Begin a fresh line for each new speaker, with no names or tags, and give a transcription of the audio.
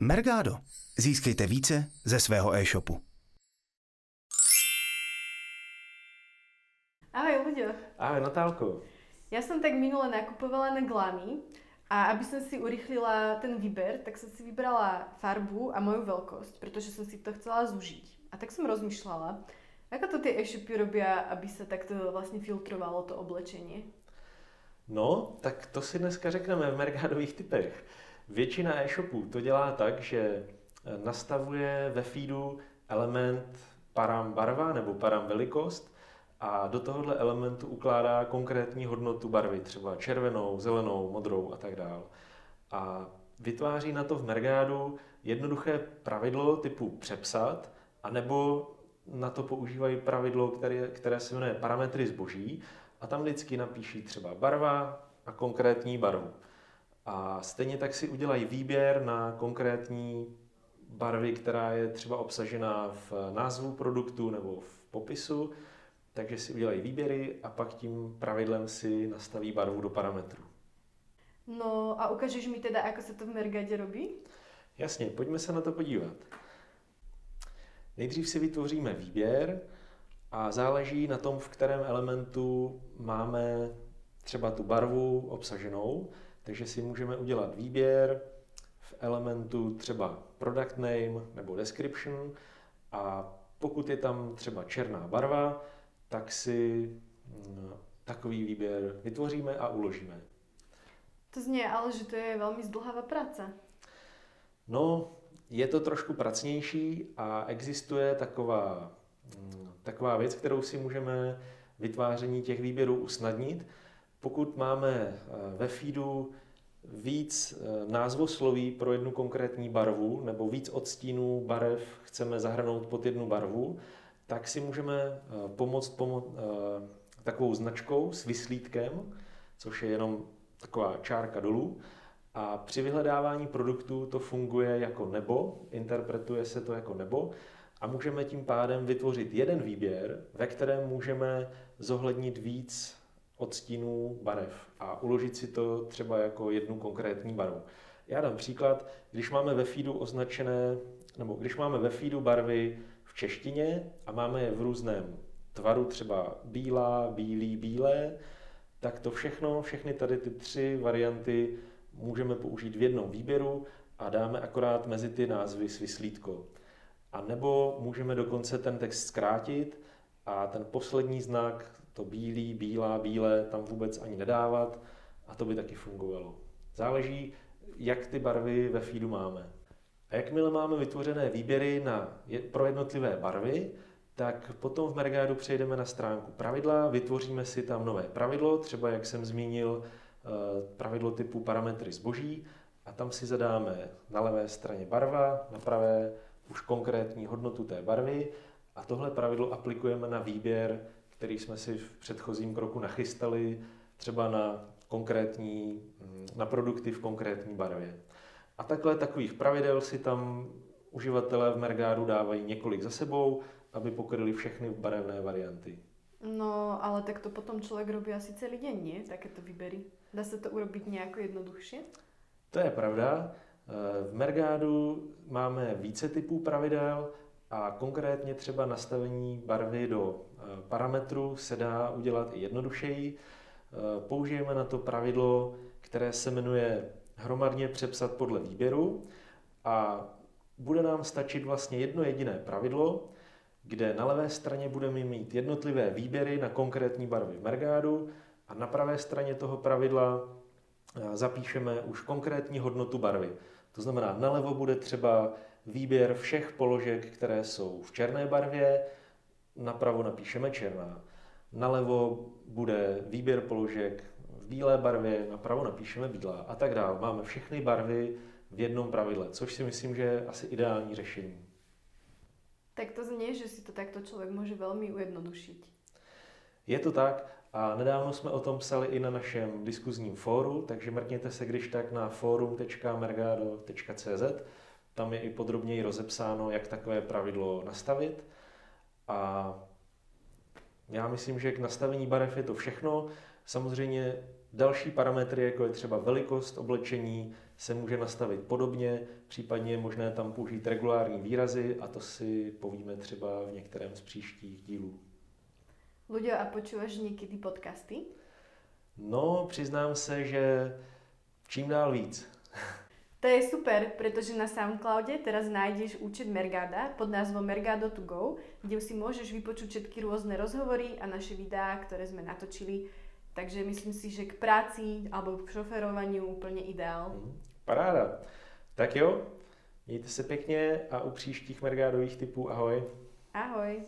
Mergado. Získejte více ze svého e-shopu.
Ahoj, Luďo.
Ahoj, Natálko.
Ja som tak minule nakupovala na Glamy a aby som si urychlila ten výber, tak som si vybrala farbu a moju veľkosť, pretože som si to chcela zúžiť. A tak som rozmýšľala, ako to tie e-shopy robia, aby sa takto vlastne filtrovalo to oblečenie.
No, tak to si dneska řekneme v Mercadových typech. Většina e-shopů to dělá tak, že nastavuje ve feedu element param barva nebo param velikost a do tohohle elementu ukládá konkrétní hodnotu barvy, třeba červenou, zelenou, modrou a tak dál. A vytváří na to v Mergádu jednoduché pravidlo typu přepsat, anebo na to používají pravidlo, které, které se jmenuje parametry zboží a tam vždycky napíší třeba barva a konkrétní barvu. A stejně tak si udělají výběr na konkrétní barvy, která je třeba obsažená v názvu produktu nebo v popisu, takže si udělají výběry a pak tím pravidlem si nastaví barvu do parametru.
No a ukážeš mi teda, ako se to v Mergade robí?
Jasně, pojďme se na to podívat. Nejdřív si vytvoříme výběr a záleží na tom, v kterém elementu máme třeba tu barvu obsaženou, takže si můžeme udělat výběr v elementu třeba product name nebo description a pokud je tam třeba černá barva, tak si mm, takový výběr vytvoříme a uložíme.
To zní ale, že to je velmi zdlhavá práce.
No, je to trošku pracnější a existuje taková, mm, taková věc, kterou si můžeme vytváření těch výběrů usnadnit. Pokud máme eh, ve feedu víc eh, názvosloví pro jednu konkrétní barvu nebo víc odstínů barev chceme zahrnout pod jednu barvu, tak si můžeme eh, pomoct pomo- takovou značkou s vyslítkem, což je jenom taková čárka dolů. A při vyhledávání produktů to funguje jako nebo, interpretuje se to jako nebo a můžeme tím pádem vytvořit jeden výběr, ve kterém můžeme zohlednit víc odstínů barev a uložit si to třeba jako jednu konkrétní barvu. Já dám příklad, když máme ve feedu označené, nebo když máme ve feedu barvy v češtině a máme je v různém tvaru, třeba bílá, bílý, bílé, tak to všechno, všechny tady ty tři varianty můžeme použít v jednom výběru a dáme akorát mezi ty názvy svislítko. A nebo můžeme dokonce ten text zkrátit a ten poslední znak, to bílý, bílá, bílé, tam vůbec ani nedávat a to by taky fungovalo. Záleží, jak ty barvy ve feedu máme. A jakmile máme vytvořené výběry na, pro jednotlivé barvy, tak potom v Mergádu přejdeme na stránku pravidla, vytvoříme si tam nové pravidlo, třeba jak jsem zmínil, eh, pravidlo typu parametry zboží a tam si zadáme na levé straně barva, na pravé už konkrétní hodnotu té barvy a tohle pravidlo aplikujeme na výběr, který jsme si v předchozím kroku nachystali, třeba na konkrétní, mm, na produkty v konkrétní barvě. A takhle takových pravidel si tam uživatelé v Mergádu dávají několik za sebou, aby pokryli všechny barevné varianty.
No, ale tak to potom člověk robí asi celý den, nie? Takéto výběry. Dá se to urobit nějak jednodušší?
To je pravda. V Mergádu máme více typů pravidel a konkrétně třeba nastavení barvy do eh, parametru se dá udělat i jednodušeji. Eh, použijeme na to pravidlo, které se jmenuje hromadně přepsat podle výběru a bude nám stačit vlastně jedno jediné pravidlo, kde na levé straně budeme mít jednotlivé výběry na konkrétní barvy v Mergádu a na pravé straně toho pravidla eh, zapíšeme už konkrétní hodnotu barvy. To znamená, nalevo bude třeba výběr všech položek, které jsou v černé barvě, napravo napíšeme černá. Nalevo bude výběr položek v bílé barvě, napravo napíšeme bílá a tak dále. Máme všechny barvy v jednom pravidle, což si myslím, že je asi ideální řešení.
Tak to zní, že si to takto člověk může velmi ujednodušit.
Je to tak a nedávno jsme o tom psali i na našem diskuzním fóru, takže mrkněte se když tak na forum.mergado.cz. Tam je i podrobněji rozepsáno, jak takové pravidlo nastavit. A já myslím, že k nastavení barev je to všechno. Samozřejmě další parametry, jako je třeba velikost oblečení, se může nastavit podobně, případně je možné tam použít regulární výrazy a to si povíme třeba v některém z příštích dílů.
Ľudia, a počúvaš někdy podcasty?
No, přiznám se, že čím dál víc.
To je super, pretože na Soundcloude teraz nájdeš účet Mergada pod názvom Mergado to go, kde si môžeš vypočuť všetky rôzne rozhovory a naše videá, ktoré sme natočili. Takže myslím si, že k práci alebo k šoferovaniu úplne ideál.
Mhm. Paráda. Tak jo, mějte se pěkně a u příštích Mergádových typů ahoj.
Ahoj!